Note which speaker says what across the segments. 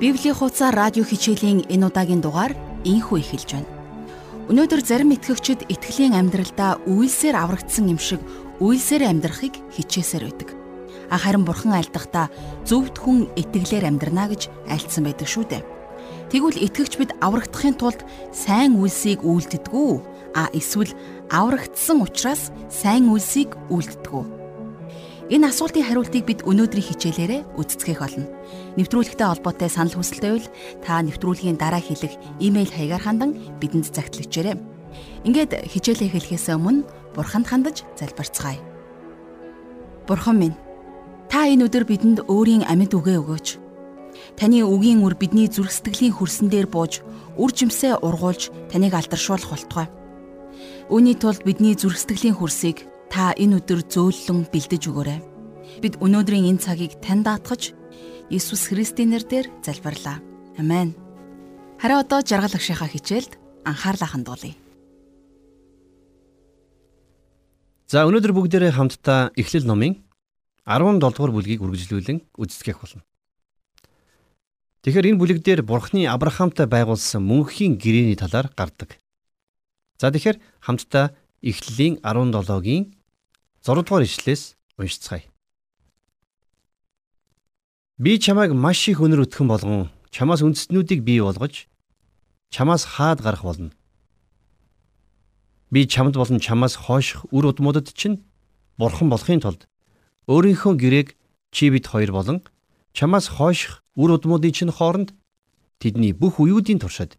Speaker 1: Библийн хуудасаар радио хичээлийн энэ удаагийн дугаар инхүү эхэлж байна. Өнөөдөр зарим итгэгчид итгэлийн амьдралдаа үйлсээр аврагдсан юм шиг үйлсээр амьдрахыг хичээсээр байдаг. А харин бурхан альдахдаа зөвхт хүн итгэлээр амьдрна гэж альцсан байдаг шүү дээ. Тэгвэл итгэгч бид аврагдахын тулд сайн үйлсийг үйлддэггүй а эсвэл аврагдсан учраас сайн үйлсийг үйлддэггүй. Энэ асуултын хариултыг бид өнөөдрийн хичээлээрээ үздцгэх болно. Нэвтрүүлэгтэй холбоотой санал хүсэлт байвал та нэвтрүүлгийн дараа хэлэх имэйл хаягаар хандан бидэнд загтлагчаарай. Ингээд хичээлээ эхлэхээс өмнө Бурханд хандаж залбирцгаая. Бурхан минь, та энэ өдөр бидэнд өөрийн амьд үгээ өгөөч. Таны үгийн үр бидний зүрх сэтгэлийн хөрсөн дээр бууж, үр жимсээ ургуулж таныг алдаршуулах болтугай. Үүний тулд бидний зүрх сэтгэлийн хөрсийг Та энэ өдөр зөөллөн бэлдэж өгөөрэй. Бид өнөөдрийн энэ цагийг тань даатгаж Иесус Христийн нэрээр залбирлаа. Амен. Харин одоо жаргал агшихаа хичээлд анхаарлаа хандуулъя.
Speaker 2: За өнөөдөр бүгдээрээ хамтдаа Эхлэл номын 17 дугаар бүлгийг үргэлжлүүлэн үздэсгэх болно. Тэгэхээр энэ бүлэг дээр Бурхны Авраамтай байгуулсан мөнхийн гэрээний талаар гардаг. За тэгэхээр хамтдаа Эхлэлийн 17-гийн 6 дугаар ишлээс уншицгаая. Би чамайг маш их өнөр өтгөн болгон чамаас үндэстнүүдийг бий болгож чамаас хаад гарах болно. Би чамд болон чамаас хойших үр удмуудад чинь бурхан болохын тулд өөрийнхөө гэрээг чи бид хоёр болон чамаас хойших үр удмуудын чинь хооронд тэдний бүх үеүүдийн туршид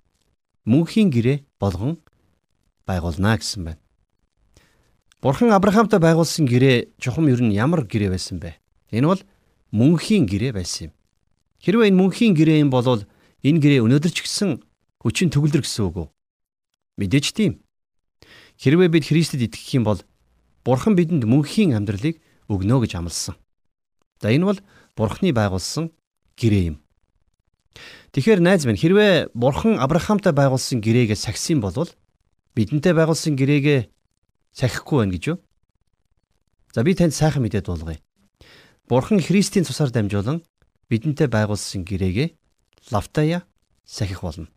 Speaker 2: мөнхийн гэрээ болгон байгуулна гэсэн байна. Бурхан Авраамтай байгуулсан гэрээ чухам ер нь ямар гэрээ байсан бэ? Энэ бол мөнхийн гэрээ байсан юм. Хэрвээ энэ мөнхийн гэрээ юм бол энэ гэрээ өнөөдөр ч гэсэн хүчин төгөлдөр гэсэн үг үү? Мэдээж тийм. Хэрвээ бид Христэд итгэх юм бол Бурхан бидэнд мөнхийн амьдралыг өгнө гэж амласан. За энэ бол Бурханы байгуулсан гэрээ юм. Тэгэхээр найз минь хэрвээ Бурхан Авраамтай байгуулсан гэрээгээ сахисан бол бидэнтэй байгуулсан гэрээгээ сахихгүй байна гэж юу? За би танд сайхан мэдээд дуулгая. Бурхан Христийн цусаар дамжуулан бидэнтэй байгуулсан гэрээгээ лавтая сахих болно.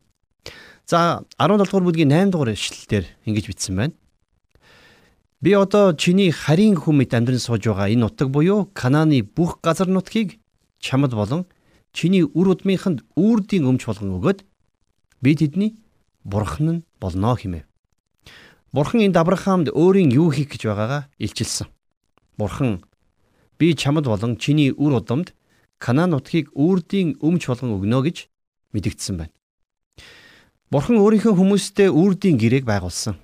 Speaker 2: За 17 дугаар бүлгийн 8 дугаар ишлэлээр ингэж бичсэн байна. Би одоо чиний харийн хүмэд амьдран сууж байгаа энэ нутаг буюу Канааны бүх газар нутгийг чамд болон чиний үр удмынханд үрдийн өмч болгон өгөөд би тэдний бурхан нь болно хэмэв. Бурхан энд Авраамд өөрийн юу хийх гэж байгаагаа илчилсэн. Бурхан би чамд болон чиний үр удамд Канаан нутгийг үрдийн өмч болгон өгнө гэж мэдгдсэн байна. Бурхан өөрийнхөө хүмүүстэй үрдийн гэрээг байгуулсан.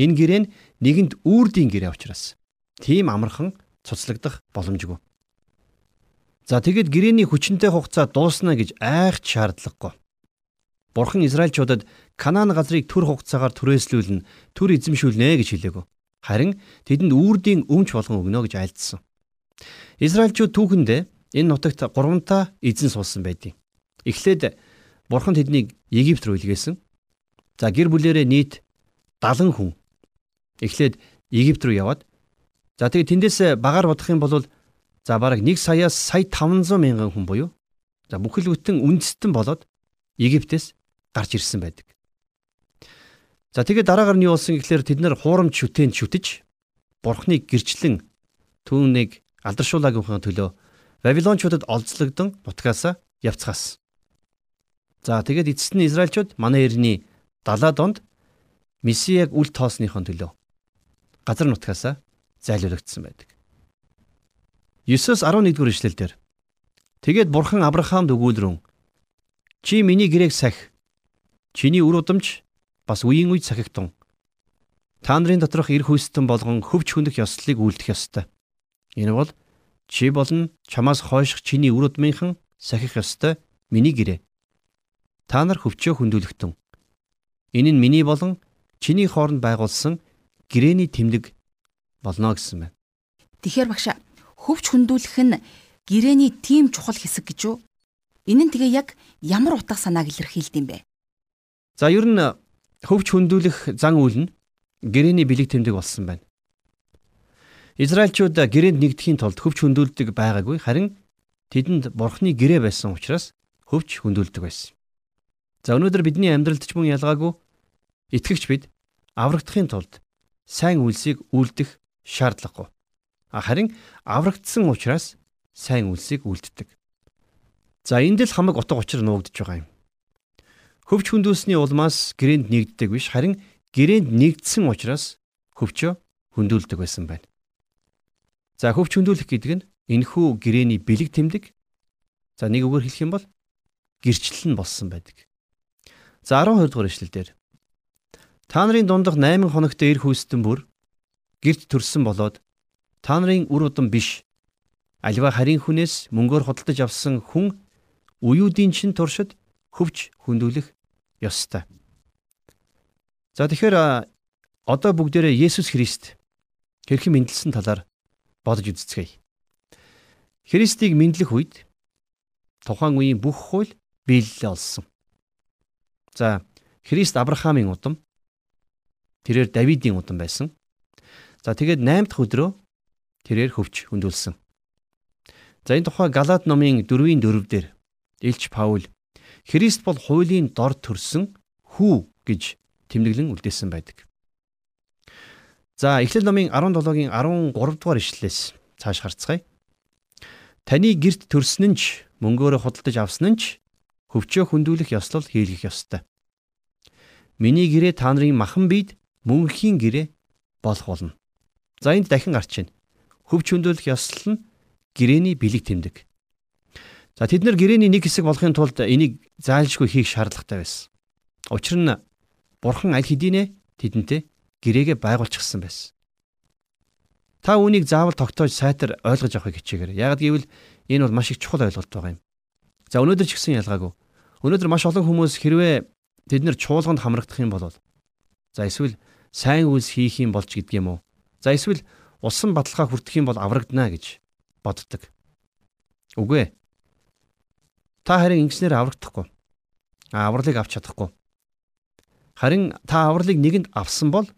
Speaker 2: Энэ гэрээ нь нэгэнд үрдийн гэрээ учраас тийм амархан цуцлагдах боломжгүй. За тэгэд гэрээний хүчинтэй хугацаа дуусна гэж айхч шаардлагагүй. Бурхан Израильчуудад Канаан газрыг төр хугацаагаар түрээслүүлнэ, төр эзэмшүүлнэ гэж хэлээгөө. Харин тэдэнд үрдийн өмч болгон өгнө гэж айлдсан. Израильчууд түүхэндээ энэ нутагт гуравтаа эзэн суулсан байдیں۔ Эхлээд Бурхан тэднийг Египт рүү илгээсэн. За гэр бүлэрээ нийт 70 хүн эхлээд Египт рүү яваад за тэгээ тэндээс багаар бодох юм бол за бараг 1 саяас сая 500 мянган хүн буюу за бүхэл бүтэн үндэстэн болоод Египтээс гарч ирсэн байдаг. За тэгээд дараагаар нь юу болсон гэхээр тэд нар хуурамч шүтэнд шүтэж бурхныг гэрчлэн түүнийг алдаршуулаагийнхаа төлөө Вавилончуудад олзлогдсон нутгаасаа явцгаасан. За тэгээд эцэст нь Израильчууд манай эртний 70 донд Месияг үл тоосныхон төлөө газар нутгаасаа зайлуулагдсан байдаг. 9-с 11 дугаар ишлэлдэр Тэгээд бурхан Авраамд өгүүлрэн чи миний гэрээг сахи чиний үр удамч бас үеийн үед сахигтун. Та нарын доторх эрх хүсэлтэн болгон хөвч хөндөх ёслолыг үйлдэх ёстой. Энэ бол чи болон чамаас хойших чиний үр удмынхан сахих ёстой миний гэрээ. Та нар хөвчөө хөндүүлэхтэн. Энэ нь миний болон чиний хооронд байгуулсан гэрээний тэмдэг болно гэсэн байна.
Speaker 1: Тэгэхээр багш хөвч хөндүүлэх нь гэрээний тийм чухал хэсэг гэж юу? Энэ нь тэгээ яг ямар утга санааг илэрхийлд юм бэ?
Speaker 2: За ер нь хөвч хөндүүлэх зан үйл нь гэрээний бэлэг тэмдэг болсон байна. Израильчууд гэрээнд нэгдэхийн тулд хөвч хөндүүлдэг байгаагүй харин тэдэнд бурхны гэрээ байсан учраас хөвч хүндүүлдэг байсан. За өнөөдөр бидний амьдралд ч мөн ялгаагүй итгэгч бид аврагдахын тулд сайн үйлсийг үлдэх шаардлагагүй. Харин аврагдсан учраас сайн үйлсийг үлддэг. За энд л хамаг утга учир нуугдж байгаа юм. Хөвч хүндүүлсний улмаас гэрээнд нэгддэг биш харин гэрээнд нэгдсэн учраас хөвчөө хүндүүлдэг байсан байна. За хөвч хүндүүлэх гэдэг нь энэхүү гэрээний бэлэг тэмдэг. За нэг үгээр хэлэх юм бол гэрчлэл нь болсон байдаг. За 12 дугаар эшлэлдэр Та нарын дундах 8 хоногтой эр хүйстэн бүр гэрт төрсөн болоод та нарын үр удам биш альва харийн хүнээс мөнгөөр худалдаж авсан хүн уюудын чин туршид хөвч хүндүүлэх ёстой. За тэгэхээр одоо бүгдээрээ Есүс Христ хэрхэн мэндэлсэн талаар бодож үзцгээе. Христийг мэдлэх үед тухайн үеийн бүх хууль биелэлээ олсон. За Христ Авраамийн удам Тэрээр Давидын удам байсан. За тэгээд 8 дахь өдрөө тэрээр хөвч хөндүүлсэн. За энэ тухай Галаат номын 4-ийн 4 дээр Илч Паул Христ бол хуулийн дор төрсөн хүү гэж тэмдэглэн үлдээсэн байдаг. За Эхлэл номын 17-гийн 13 дугаар ишлэлээс цааш харцгаая. Таны герт төрсөн нь ч мөнгөөрөө худалдаж авсан нь ч хөвчөө хөндүүлэх ёслол хийлгэх ёстой. Миний гэрээ та нарын махан бид мөнхийн гэрээ болох болно. За энд дахин гарч байна. Хөвч хөндөөлөх ёслол нь гэрээний бэлэг тэмдэг. За тэд нар гэрээний нэг хэсэг болохын тулд энийг заалжгүй хийх шаардлагатай байсан. Учир нь бурхан аль хэдийнэ тэдэнтэй гэрээгээ байгуулчихсан байсан. Та үүнийг заавал тогтоож сайтар ойлгож авахыг хичээгээрэй. Яг гэвэл энэ бол маш их чухал ойлголт байгаа юм. За өнөөдөр ч гэсэн ялгаагүй. Өнөөдөр маш олон хүмүүс хэрвээ тэд нар чуулганд хамрагдах юм бол за эсвэл сайн үйлс хийх юм болж гэдэг юм уу? За эсвэл усан баталгаа хүртэх юм бол аврагдана гэж боддог. Үгүй ээ. Та харин ингэснээр аврагдахгүй. Авралыг авч чадахгүй. Харин та авралыг нэгэнд авсан бол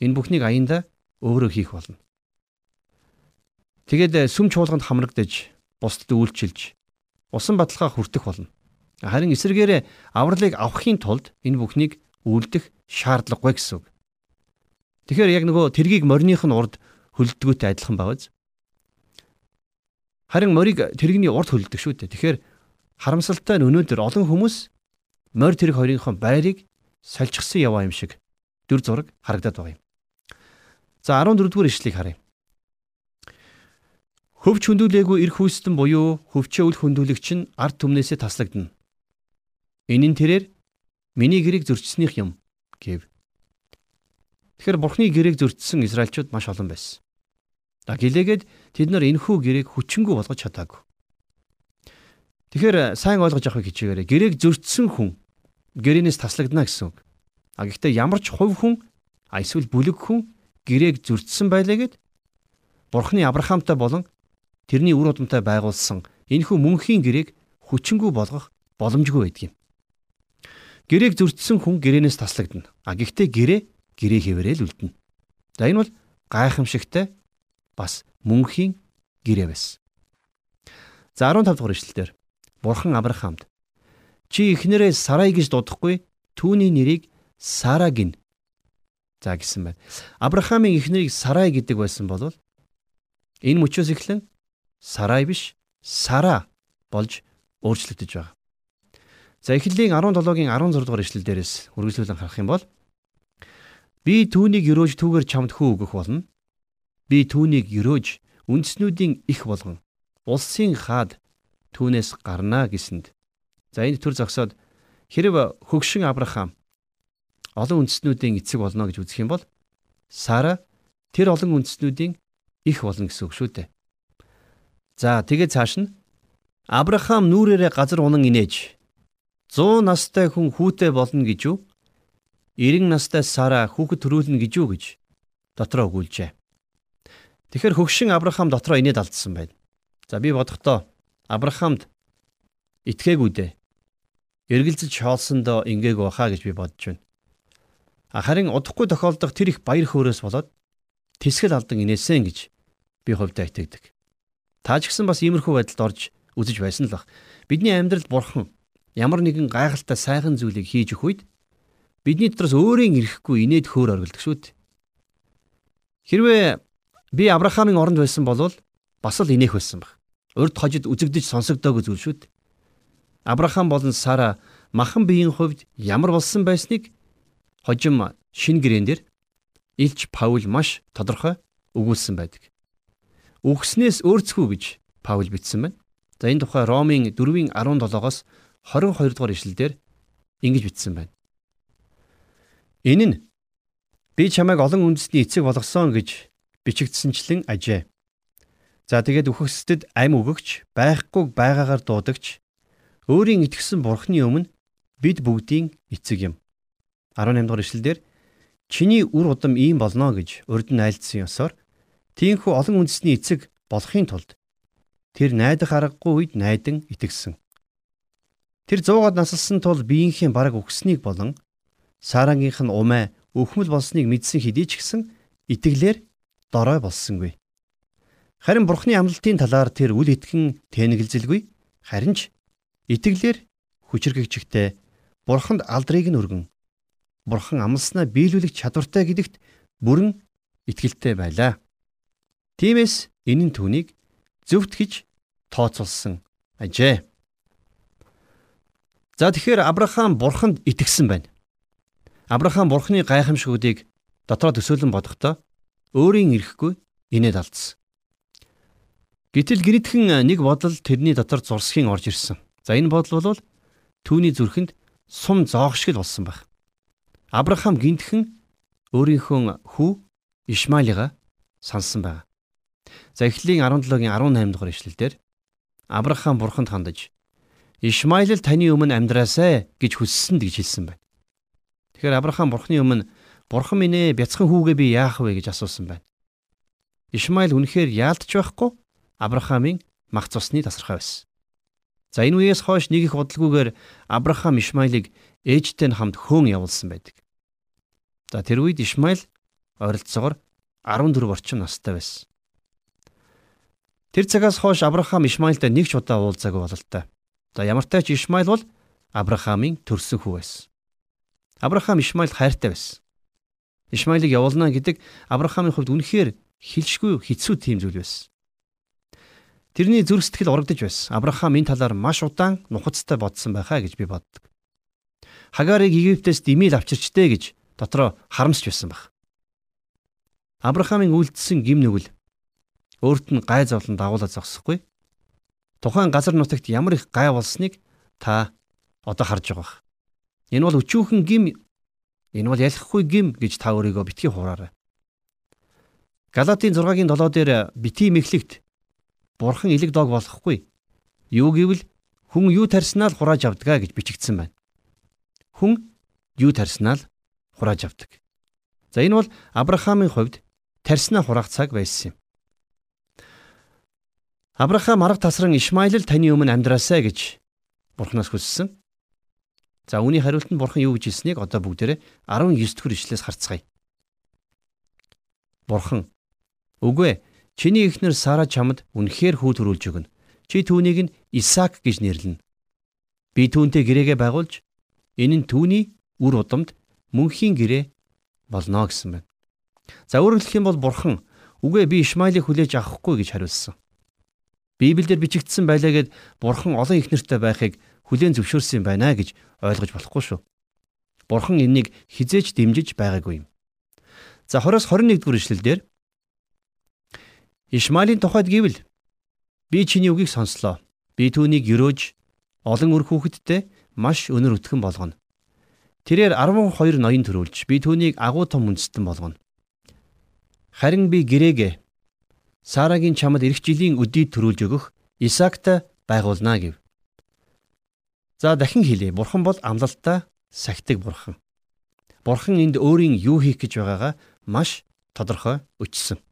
Speaker 2: энэ бүхнийг аяндаа өөрөө хийх болно. Тэгээд сүм чуулганд хамрагдаж, бусдад үйлчилж, усан баталгаа хүртэх болно. Харин эсэргээрээ авралыг авахын тулд энэ бүхнийг үлдэх шаардлагагүй гэсэн үг. Тэгэхээр яг нөгөө тэргийг мориных нь урд хөлдгөөтэй адилхан байгааз. Харин морийг тэрэгний урд хөлдөг шүү дээ. Тэгэхээр харамсалтай нь өнөөдөр олон хүмүүс морь тэрэг хоёрынхон байрыг сольчихсан яваа юм шиг дүр зураг харагдаад байгаа юм. За 14 дугаар ишлэгийг харъя. Хөвч хөндүүлээгүй эрх хүстэн буюу хөвчөө үл хөндүүлэгч нь ард түмнээсээ таслагдана. Энэ нь тэрээр миний гэрийг зөрчснийх юм гэв. Тэгэхээр бурхны гэрээг зөрчсөн израилчууд маш олон байсан. Да гэлээгээд тэд нар энэхүү гэрээг хүчингү болгож чадаагүй. Тэгэхээр сайн ойлгож авахыг хичээгээрэй. Гэрээг зөрчсөн хүн гэрээнээс таслагдана гэсэн үг. А гэхдээ ямар ч хувь хүн а эсвэл бүлэг хүн гэрээг зөрчсөн байлээгээд бурхны Авраамтай болон тэрний үр удамтай байгуулсан энэхүү мөнхийн гэрээг хүчингү болгох боломжгүй байдаг юм. Гэрээг зөрчсөн хүн гэрээнээс таслагдана. А гэхдээ гэрээ гэрээ хэвээрэл үлдэнэ. За энэ бол гайхамшигтай бас мөнхийн гэрээ байсан. За 15 дугаар ишлэлдэр Бурхан Авраамд чи эхнэрээ Сарай гэж дуудахгүй түүний нэрийг Сара гин. За гэсэн байна. Авраамийн эхнэрийг Сарай гэдэг байсан бол энэ мөчөөс эхлэн Сарай биш Сара болж өөрчлөгдөж байгаа. За эхлэлийн 17-гийн 16 дугаар ишлэл дээрээс үргэлжлүүлэн харах юм бол Би түүнийг өрөөж түүгээр чамд хүү өгөх болно. Би түүнийг өрөөж үндэснүүдийн их болгон улсын хаад түүнээс гарнаа гэсэнд. За энэ төр зогсоод хэрв хөгшин Авраам олон үндэснүүдийн эцэг болно гэж үзэх юм бол Сара тэр олон үндэснүүдийн их болно гэсэн үг шүү дээ. За тэгээд цааш нь Авраам нүрээрээ газар унан инээж 100 настай хүн хүүтэй болно гэж юу? 90 настай Сара хүүхэд төрүүлнэ гэж юу гэж дотроо өгүүлжээ. Тэгэхэр хөгшин Авраам дотроо инээд алдсан байна. За би бодохдоо Авраамд итгээгүй дээ. Эргэлзэж хоолсондоо ингээг баха гэж би бодож байна. Харин удахгүй тохиолдох тэр их баяр хөөрөөс болоод тэсгэл алдан инээсэн гэж би хувьдаа итгэдэг. Та ч гэсэн бас иймэрхүү байдалд орж үзэж байсан л бах. Бидний амьдралд бурхан ямар нэгэн гайхалтай сайхан зүйлийг хийж өгөх үед бидний дотроос өөрийн ирэхгүй инээд хөөр оргилдог шүү дээ. Хэрвээ би Авраамийн оронд байсан бол бас л инех байсан баг. Урд хожид үзэгдэж сонсогдоогүй зүйл шүү дээ. Авраам болон Сара махан биеийн хувьд ямар болсон байсныг хожим шин гэрэн дээр Илч Паул маш тодорхой өгүүлсэн байдаг. Үгснээс өөрцгүү гэж Паул бичсэн байна. За энэ тухай Ромын 4-ийн 17-оос 22 дугаар ишлэлдэр ингэж бичсэн байна. Энэ нь би чамайг олон үндэсний эцэг болгосон гэж бичигдсэнчлэн ажээ. За тэгээд үхэгсдэд ам өгөгч, байхгүй байгаагаар дуудагч, өөрийн итгэсэн бурхны өмнө бид бүгдийн эцэг юм. 18 дугаар ишлэлдэр чиний үр удам ийм болно гэж урд нь айлдсан ёсоор тийхүү олон үндэсний эцэг болохын тулд Тэр найдах аргагүй үед найдан итгэсэн. Тэр 100-аад насалсан тул биеийнхэн бараг өгснийг болон Сарангийнх нь умаа өхмөл болсныг мэдсэн хэдий ч гэсэн итгэлээр дорой болсонгүй. Харин Бурхны амлалтын талаар тэр үл итгэн тэнэгэлзэлгүй харин ч итгэлээр хүчрхэгчтэй Бурханд алдрыг нь өргөн Бурхан амласнаа биелүүлэх чадвартай гэдэгт бүрэн итгэлтэй байлаа. Тиймээс энэ нь түүнийг зөвхт гэж тооцолсон ажээ. За тэгэхээр Авраам бурханд итгэсэн байна. Авраам бурхны гайхамшгуудыг дотроо төсөөлөн бодохдоо өөрийн ирэхгүй инээд алдсан. Гэтэл гинэтхэн нэг бодол тэрний дотор зурсхийн орж ирсэн. За энэ бодол бол түүний зүрхэнд сум зоох шиг л болсон баг. Авраам гинтхэн өөрийнхөө хүү Ишмаилыга сансан байна. За эхлэлийн 17-гийн 18 дугаар ишлэлдэр Авраам бурханд хандаж Ишмаил л таны өмнө амьдраасай гэж хүссэн гэж хэлсэн байна. Тэгэхээр Авраам бурхны өмнө бурхан минь ээ бяцхан хүүгээ би яах вэ гэж асуусан байна. Ишмаил үнэхээр яалтч байхгүй Авраамийн мах цусны тасархай байсан. За энэ үеэс хойш нэг их удалгүйгээр Авраам Ишмаилыг ээжтэй нь хамт хөөн явуулсан байдаг. За тэр үед Ишмаил ойролцоогоор 14 орчим настай байсан. Тэр цагаас хойш Авраам Ишмаилтай нэг ч удаа уулзаагүй бололтой. За ямар ч тач Ишмаил бол Авраамийн төрсөн хүү байсан. Авраам Ишмаил хайртай байсан. Ишмаилыг явуулна гэдэг Авраамийн хувьд үнэхээр хилшгүй хэцүү тийм зүйл байсан. Тэрний зүрх сэтгэл урагдж байсан. Авраам энэ талаар маш удаан нухацтай бодсон байхаа гэж би боддог. Хагарыг Египтээс димил авчирчтэй гэж дотроо харамсч байсан баг. Авраамийн үлдсэн гим нүгэл өөрт нь гай зовлон дагуулж зогсохгүй. Тухайн газар нутагт ямар их гай болсныг та одоо харж байгаа. Энэ бол өчүүхэн гим энэ бол ялахгүй гим гэж та өөрийгөө битгий хураарай. Галатийн 6-гийн 7 дээр бити мэхлэгт бурхан элэг дог болохгүй. Юу гэвэл хүн юу тарснаа л хурааж авдгаа гэж бичигдсэн байна. Хүн юу тарснаа л хурааж авдаг. За энэ бол Авраамийн хувьд тарснаа хураах цаг байсан юм. Авраам арга тасран Ишмаил л таны өмнө амьдраасай гэж Бурханаас хүссэн. За үүний хариулт нь Бурхан юу гэж хэлснийг одоо бүгдээрээ 19 дэх ишлээс харцгаая. Бурхан Үгүй ээ чиний эхнэр Сара чамд үнэхээр хүү төрүүлж өгнө. Чи түүнийг нь Исаак гэж нэрлэнэ. Би түүнтэй гэрээгээ байгуулж энэ нь түүний үр удамд мөнхийн гэрээ болно гэсэн байна. За өөрөөр хэлэх юм бол Бурхан үгүй би Ишмаилыг хүлээж авахгүй гэж хариулсан. Библиэлд бичигдсэн байлаа гэд бурхан олон их нэртэй байхыг хүлээн зөвшөөрсөн байна гэж ойлгож болохгүй шүү. Бурхан энэнийг хизээч дэмжиж байгаагүй юм. За 20-с 21 дугаар ишлэлдэр Ишмаилийн тухайд гэвэл би чиний үгийг сонслоо. Би түүнийг өрөөж олон үр хүүхэдтэй маш өнөр өтгөн болгоно. Тэрээр 12 ноён төрүүлж би түүнийг агуу том үндэстэн болгоно. Харин би гэрээгээ Сарагийн чамд эх жилийн өдийд төрүүлж өгөх Исаактай байгуулнаа гэв. За дахин хэлье. Бурхан бол амлалтаа сахидаг бурхан. Бурхан энд өөрийн юу хийх гэж байгаагаа маш тодорхой өчсөн.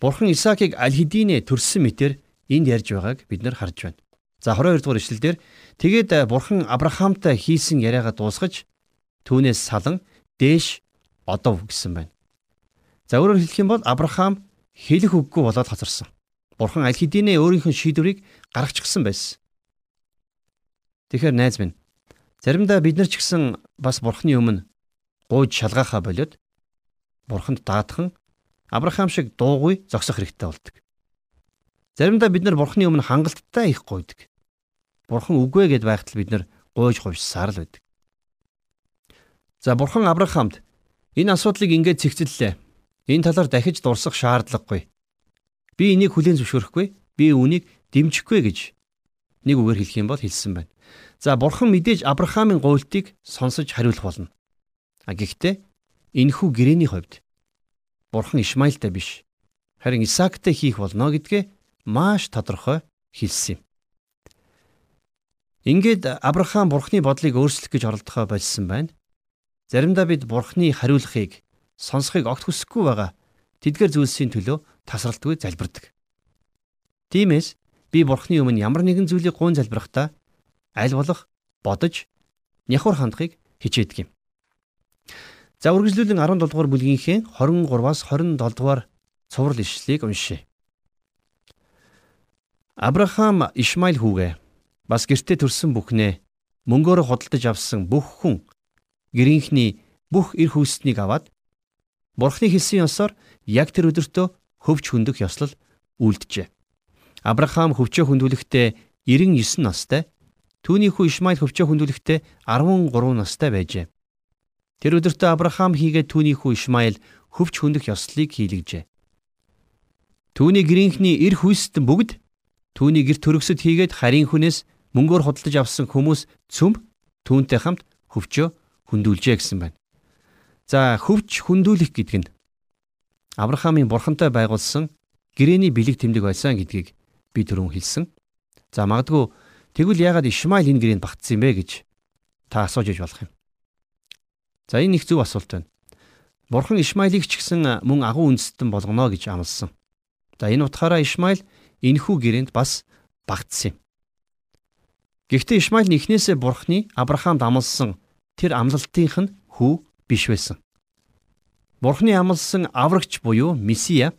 Speaker 2: Бурхан Исаакийг аль хэдийнэ төрсөн мэтэр энд ярьж байгааг бид нар харж байна. За 22 дугаар ишлэлдэр тэгээд бурхан Авраамтай хийсэн яриагаа дуусгаж түүнээс салан дээш одов гэсэн байна. За өөрөөр хэлэх юм бол Авраам хэлэх үггүй болоод хацарсан. Бурхан аль хэдийнэ өөрийнх нь шийдвэрийг гаргачихсан байсан. Тэгэхээр найз минь заримдаа бид нар ч гэсэн бас бурхны өмнө гуйж шалгаахаа болоод бурханд даатхан Авраам шиг дуугүй зогсох хэрэгтэй болдог. Заримдаа бид нар бурхны өмнө хангалттай их гуйдаг. Бурхан үгүй гэд байхад бид нар гуйж гуйсаар л байдаг. За бурхан Авраамд энэ асуудлыг ингээд цэгцэллээ. Энэ талаар дахиж дурсах шаардлагагүй. Би энийг хүлээн зөвшөөрөхгүй. Би үүнийг дэмжихгүй гэж нэг үгээр хэлэх юм бол хэлсэн байна. За бурхан мэдээж Авраамийн гуйлтыг сонсож хариулах болно. А гэхдээ энэхүү гэрээний хувьд бурхан Ишмаилтай биш харин Исаактай хийх болно гэдгээ маш тодорхой хэлсэн юм. Ингээд Авраам бурхны бодлыг өөрчлөх гэж оролдохоо болсон байна. Заримдаа бид бурхны хариулахыг сонсохыг огт хүсэхгүй байгаа тэдгэр зүйлсийн төлөө тасралтгүй залбирдаг. Тиймээс би бурхны өмнө ямар нэгэн зүйлийг гуйн залбирахдаа аль болох бодож няхур хандахыг хичээдэг юм. За үргэлжлүүлэн 17 дугаар бүлгийнхээ 23-аас 27 дугаар цуврал ишлэлийг уншъя. Авраам Ишмаил хүүгээ бас гэртээ төрсэн бүхнээ мөнгөөр хөдөлж авсан бүх хүн гэрийнхний бүх эр хүйснийг аваад Бурхны хэлсэн ёсоор яг тэр өдөртөө хөвч хөндөх ёслол үлджээ. Авраам хөвчөө хөндүүлэхдээ 99 настай Түүний хүү Ишмаил хөвчөө хүндүүлэхдээ 13 настай байжээ. Тэр өдөртөө Авраам хийгээд түүний хүү Ишмаил хөвч хөндөх ёслолыг хийлгэжээ. Түүний гэрийнхний эр хүйст бүгд түүний гэр төрөсөд хийгээд харийн хүнээс мөнгөөр худалдаж авсан хүмүүс цөм түүнтэй хамт хөвчөө хүндүүлжээ гэсэн байна. За хөвч хүндүүлэх гэдэг нь Авраамийн бурхантай байгуулсан гэрээний бэлэг тэмдэг байсан гэдгийг би түрүүн хэлсэн. За магадгүй Тэгвэл яагаад Ишмаил энэ гэрээнд багтсан юм бэ гэж та асууж иж болох юм. За энэ их зөв асуулт байна. Бурхан Ишмаилыг ч гэсэн мөн агуу үндэстэн болгоно гэж амласан. За энэ утгаараа Ишмаил энэхүү гэрээнд бас багтсан юм. Гэхдээ Ишмаил нь эхнээсээ Бурханы Авраамд амласан тэр амлалтынх нь хүү биш байсан. Бурханы амласан аврагч буюу Месиа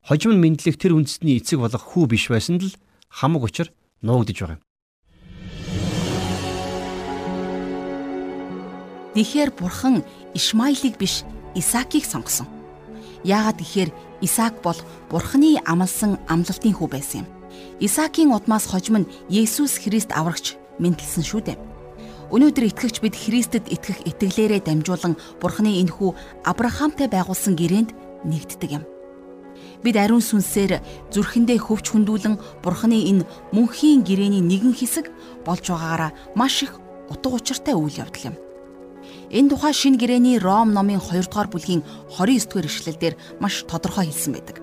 Speaker 2: хожим нь мэдлэх тэр үндэстний эцэг болох хүү биш байсанд л хамаг учир нуугдж байгаа юм.
Speaker 1: Тэгэхээр бурхан Ишмаилыг биш Исаакийг сонгосон. Яагаад гэхээр Исаак бол бурханы амласан амлалтын хүү байсан юм. Исаакийн удмаас хожим нь Есүс Христ аврагч мэндэлсэн шүү дээ. Өнөөдөр итгэгч бид Христэд итгэх итгэлээрээ дамжуулан бурханы энхүү Авраамтай байгуулсан гэрээнд нэгддэг юм. Бид ариун сүнсээр зүрхэндээ хөвч хүндүүлэн бурханы энэ мөнхийн гэрээний нэгэн хэсэг болж байгаагаараа маш их утга учиртай үйл явдал юм. Энэ тухай шинэ гэрээний Ром номын 2 дугаар бүлгийн 29 дугаар ишлэлдэр маш тодорхой хэлсэн байдаг.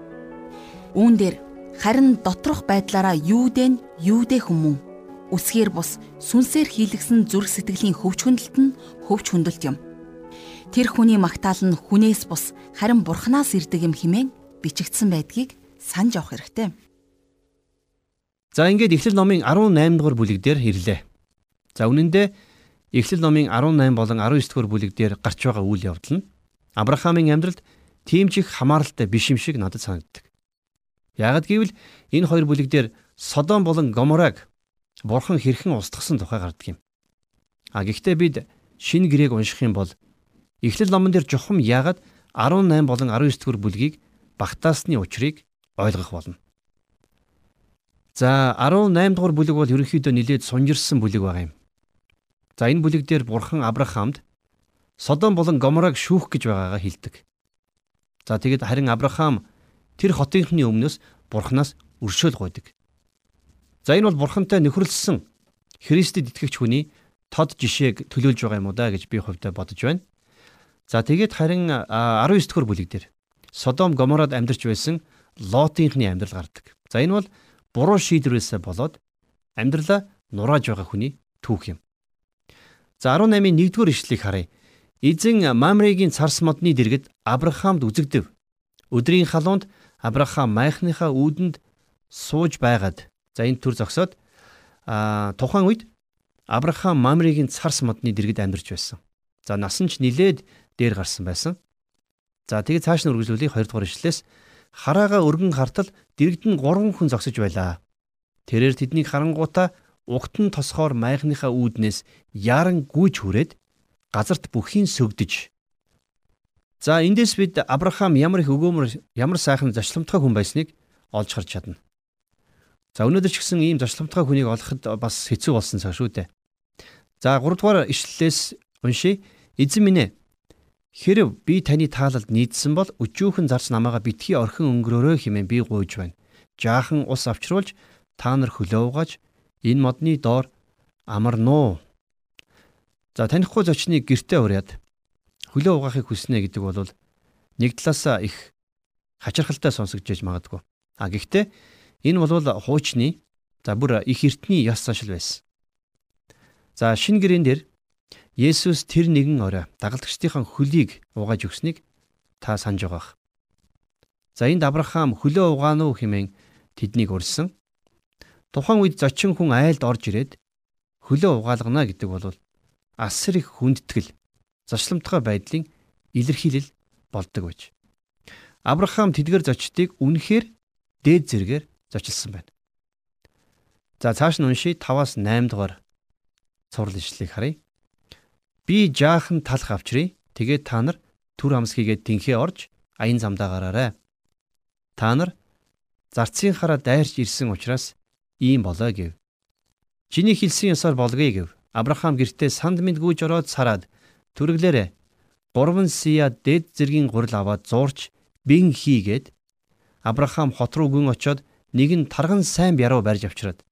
Speaker 1: Үүн дээр харин доторх байдлаараа юудэн юудэ хүмүүн үсгээр бус сүнсээр хийлгсэн зүрх сэтгэлийн хөвч хөндлөлт нь хөвч хөндлөлт юм. Тэр хүний магтаал нь хүнээс бус харин бурхнаас ирдэг юм хэмээн бичигдсэн байдгийг санаж авах хэрэгтэй.
Speaker 2: За ингээд Эхлэл номын 18 дугаар бүлэг дээр ирлээ. За үнэн дээр Эхлэл номын 18 болон 19 дугаар бүлэг дээр гарч байгаа үйл явдал нь Авраамийн амьдралд тийм ч их хамааралтай биш юм шиг надад санагддаг. Яагад гэвэл энэ хоёр бүлэг дээр Содом болон Гомораг бурхан хэрхэн устгасан тухай гардаг юм. А гэхдээ бид шинэ гэрээг унших юм бол Эхлэл номон дээр жухам яагад 18 болон 19 дугаар бүлгийг багтаасны учрыг ойлгох болно. За 18 дугаар бүлэг бол ерөнхийдөө нэлээд сунжирсан бүлэг байгаа юм. За энэ бүлэг дээр бурхан Авраамд Содом болон Гомораг шүүх гэж байгаагаа хэлдэг. За тэгэд харин Авраам тэр хотынхны өмнөөс бурханаас өршөөл гуйдаг. За энэ бол бурхантай нөхөрлсөн Христэд итгэгч хүний тод жишээг төлөөлж байгаа юм уу да гэж би хувьдаа бодож байна. За тэгээд харин 19 дэх бүлэг дээр Содом Гоморад амьдарч байсан Лотынхны амьдрал гардаг. За энэ бол буруу шийдвэрээсээ болоод амьдралаа нурааж байгаа хүний түүх юм. За 18-ийн 1-р ишлэлийг харъя. Эзэн Мамрегийн царс модны дэргэд Авраамд үзэгдэв. Өдрийн халуунд Авраам майхныхаа үүдэнд сууж байгаад за энэ төр зогсоод а тухайн үед Авраам Мамрегийн царс модны дэргэд амьдарч байсан. За насан ч нилээд дээр гарсан байсан. За тэгээд цааш нь үргэлжлүүлэх 2 дугаар ишлээс хараага өргөн хартал дэрэгд нь 3 хүн зогсож байлаа. Тэрээр тэднийг харангуутаа угтан тосгоор майхныхаа үүднээс яран гүйж хүрээд газарт бүхийн сөгдөж За эндээс бид Авраам ямар их өгөөмөр ямар сайхан зочломтгой хүн байсныг олж харж чадна. За өнөөдөр ч гэсэн ийм зочломтгой хүнийг олоход бас хэцүү болсон цаа шүү дээ. За 3 дугаар ишлэлээс уншия. Эзэн минь ээ Хэрв би таны таалалд нийцсэн бол өчүүхэн зарц намаага битгий орхин өнгөрөөрөө хэмээн би гуйж байна. Жаахан ус авчруулж та нар хөлөө угааж энэ модны доор амарнуу. За танихгүй зочныг гертэ уряад хөлөө угаахыг хүснэ гэдэг бол нэг талаасаа их хачирхалтай сонсогдож магадгүй. А гэхдээ энэ бол хуучны за бүр их эртний ёс заншил байсан. За шинэ гэрэн дээр Есүс тэр нэгэн орой дагалдагчдын хөлийг угааж өгснийг та санаж байгаах. За энд Авраам хөлөө угаана уу хэмээн тэднийг урьсан. Тухайн үед зочин хүн айлд орж ирээд хөлөө угаалгана гэдэг бол асар их хүндэтгэл зочломтгой байдлын илэрхийлэл болдог байж. Авраам тэдгэр зочдыг үнэхээр дээд зэргээр зочилсан байна. За цааш нь уншия 5-аас 8 дугаар цуврал ишлэлийг харъя. Би жаахан талх авчрий. Тэгээд та нар түр амс хийгээд тэнхээ орж аян замдаа гараарай. Та нар зарцын хараа дайрч ирсэн учраас ийм болоо гэв. Чиний хэлсэн ёсоор болгоё гэв. Авраам гертээ санд мэд гүйж ороод сараад Түрглээрээ 3 сия дэд зэргийн гурил аваад зуурч бин хийгээд Авраам хот руу гүн очоод нэг нь тарган сайн бяруу барьж авчираад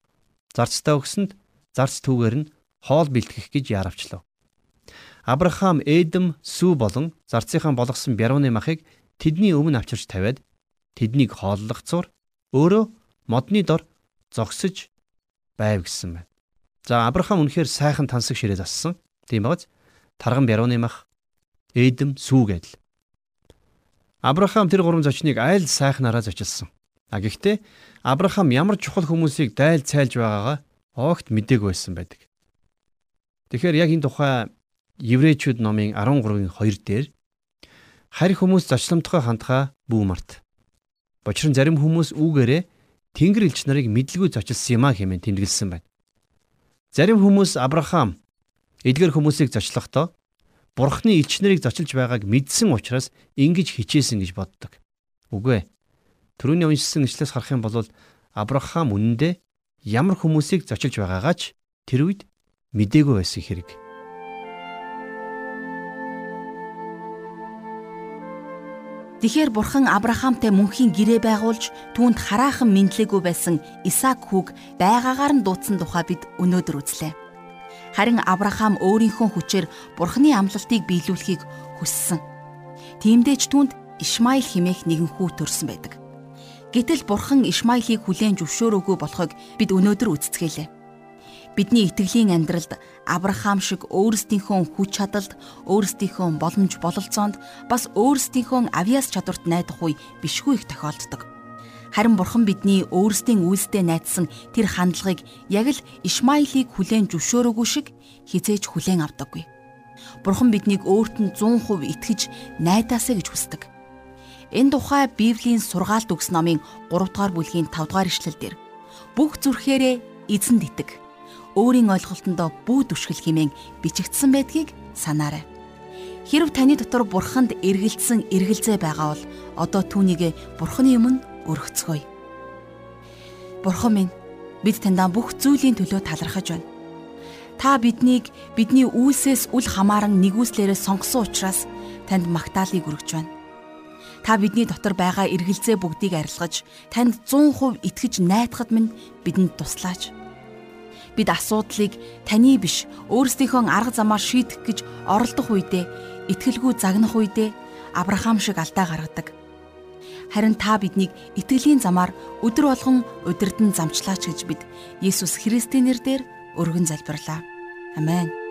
Speaker 2: зарцтай өгсөнд зарц түүгээр нь хоол бэлтгэх гэж яаравчлаа. Авраам Эдэм сүү болон зарцынхаа болгосон бярууны махыг тэдний өмнө авчирч тавиад тэднийг хооллогцоор өөрөө модны дор зогсож байв гэсэн байна. За Авраам үнэхээр сайхан тансаг ширээ зассан. Тийм бааз тарган бярууны мах Эдэм сүүгээд л. Авраам тэр гурван зочныг айл сайхнараа зочилсон. А гэхдээ Авраам ямар чухал хүмүүсийг daйл цайлж байгаагаа огт мдээгүй байсан байдаг. Тэгэхээр яг энэ тухай Еврейчүүд номын 13-ын 2 дээр харь хүмүүс зочломтгой хандхаа бүү март. Бочрон зарим хүмүүс үүгээрээ Тэнгэр элч нарыг мэдлгүй зочилсан юм а хэмээн тэмдэглэсэн байна. Зарим хүмүүс Авраам эдгээр хүмүүсийг зочлохдоо Бурхны элч нарыг зочилж байгааг мэдсэн учраас ингэж хичээсэн гэж боддог. Үгүй ээ. Төрөний уншсан ишлээс харах юм бол Авраам үнэндээ ямар хүмүүсийг зочилж байгаагаач тэр үед мдээгүй байсан хэрэг.
Speaker 1: Тэгэхэр бурхан Авраамтай мөнхийн гэрээ байгуулж түүнд хараахан мэдлээгүй байсан Исаак хүүг байгаагаар нь дуудсан тухай бид өнөөдөр үзлээ. Харин Авраам өөрийнхөө хүчээр Бурхны амлалтыг биелүүлэхийг хүссэн. Тиймдээч түүнд Ишмаил химээх нэгэн хүү төрсэн байдаг. Гэтэл Бурхан Ишмаилыг хүлээн зөвшөөрөөгүй болохыг бид өнөөдөр үздцгээлээ. Бидний итгэлийн амьдралд Авраам шиг өөрсдийнхөө хүч чадалд, өөрсдийнхөө боломж бололцоонд бас өөрсдийнхөө авьяас чадварт найдах үе бишгүй их тохиолддог. Харин Бурхан бидний өөрсдийн үйлсдээ найдсан тэр хандлагыг яг л Ишмаилийг хүлээн зөвшөөрөөгүй шиг хизээж хүлээн авдаггүй. Бурхан биднийг өөрт нь 100% итгэж найдаасаа гэж хүсдэг. Энэ тухай Библийн сургаалт үгс номын 3 дугаар бүлгийн 5 дугаар ишлэлдэр бүх зүрхээрээ эзэнд итэг. Өөрийн ойлголтондоо бүү түшгэл хэмээн бичигдсэн байдгийг санаарай. Хэрв таны дотор бурханд эргэлцсэн эргэлзээ байгаа бол одоо түүнийг бурханы өмнө өргөцгөөе. Бурхан минь бид таньдаа бүх зүйлийн төлөө талархаж байна. Та биднийг бидний үйлсээс үл хамааран нэгүслээрээ сонгосон учраас танд магтаалыг өргөж байна. Та бидний дотор байгаа эргэлзээ бүгдийг арилгаж, танд 100% итгэж найдахад минь бидэнд туслаач. Бид асуудлыг таны биш, өөрсдийнхөө арга замаар шийдэх гэж оролдох үедээ, итгэлгүй загнах үедээ Авраам шиг алдаа гаргадаг Харин та биднийг итгэлийн замаар өдөр болгон удирдан замчлаач гэж бид Есүс Христийн нэрээр өргөн залбирлаа. Амен.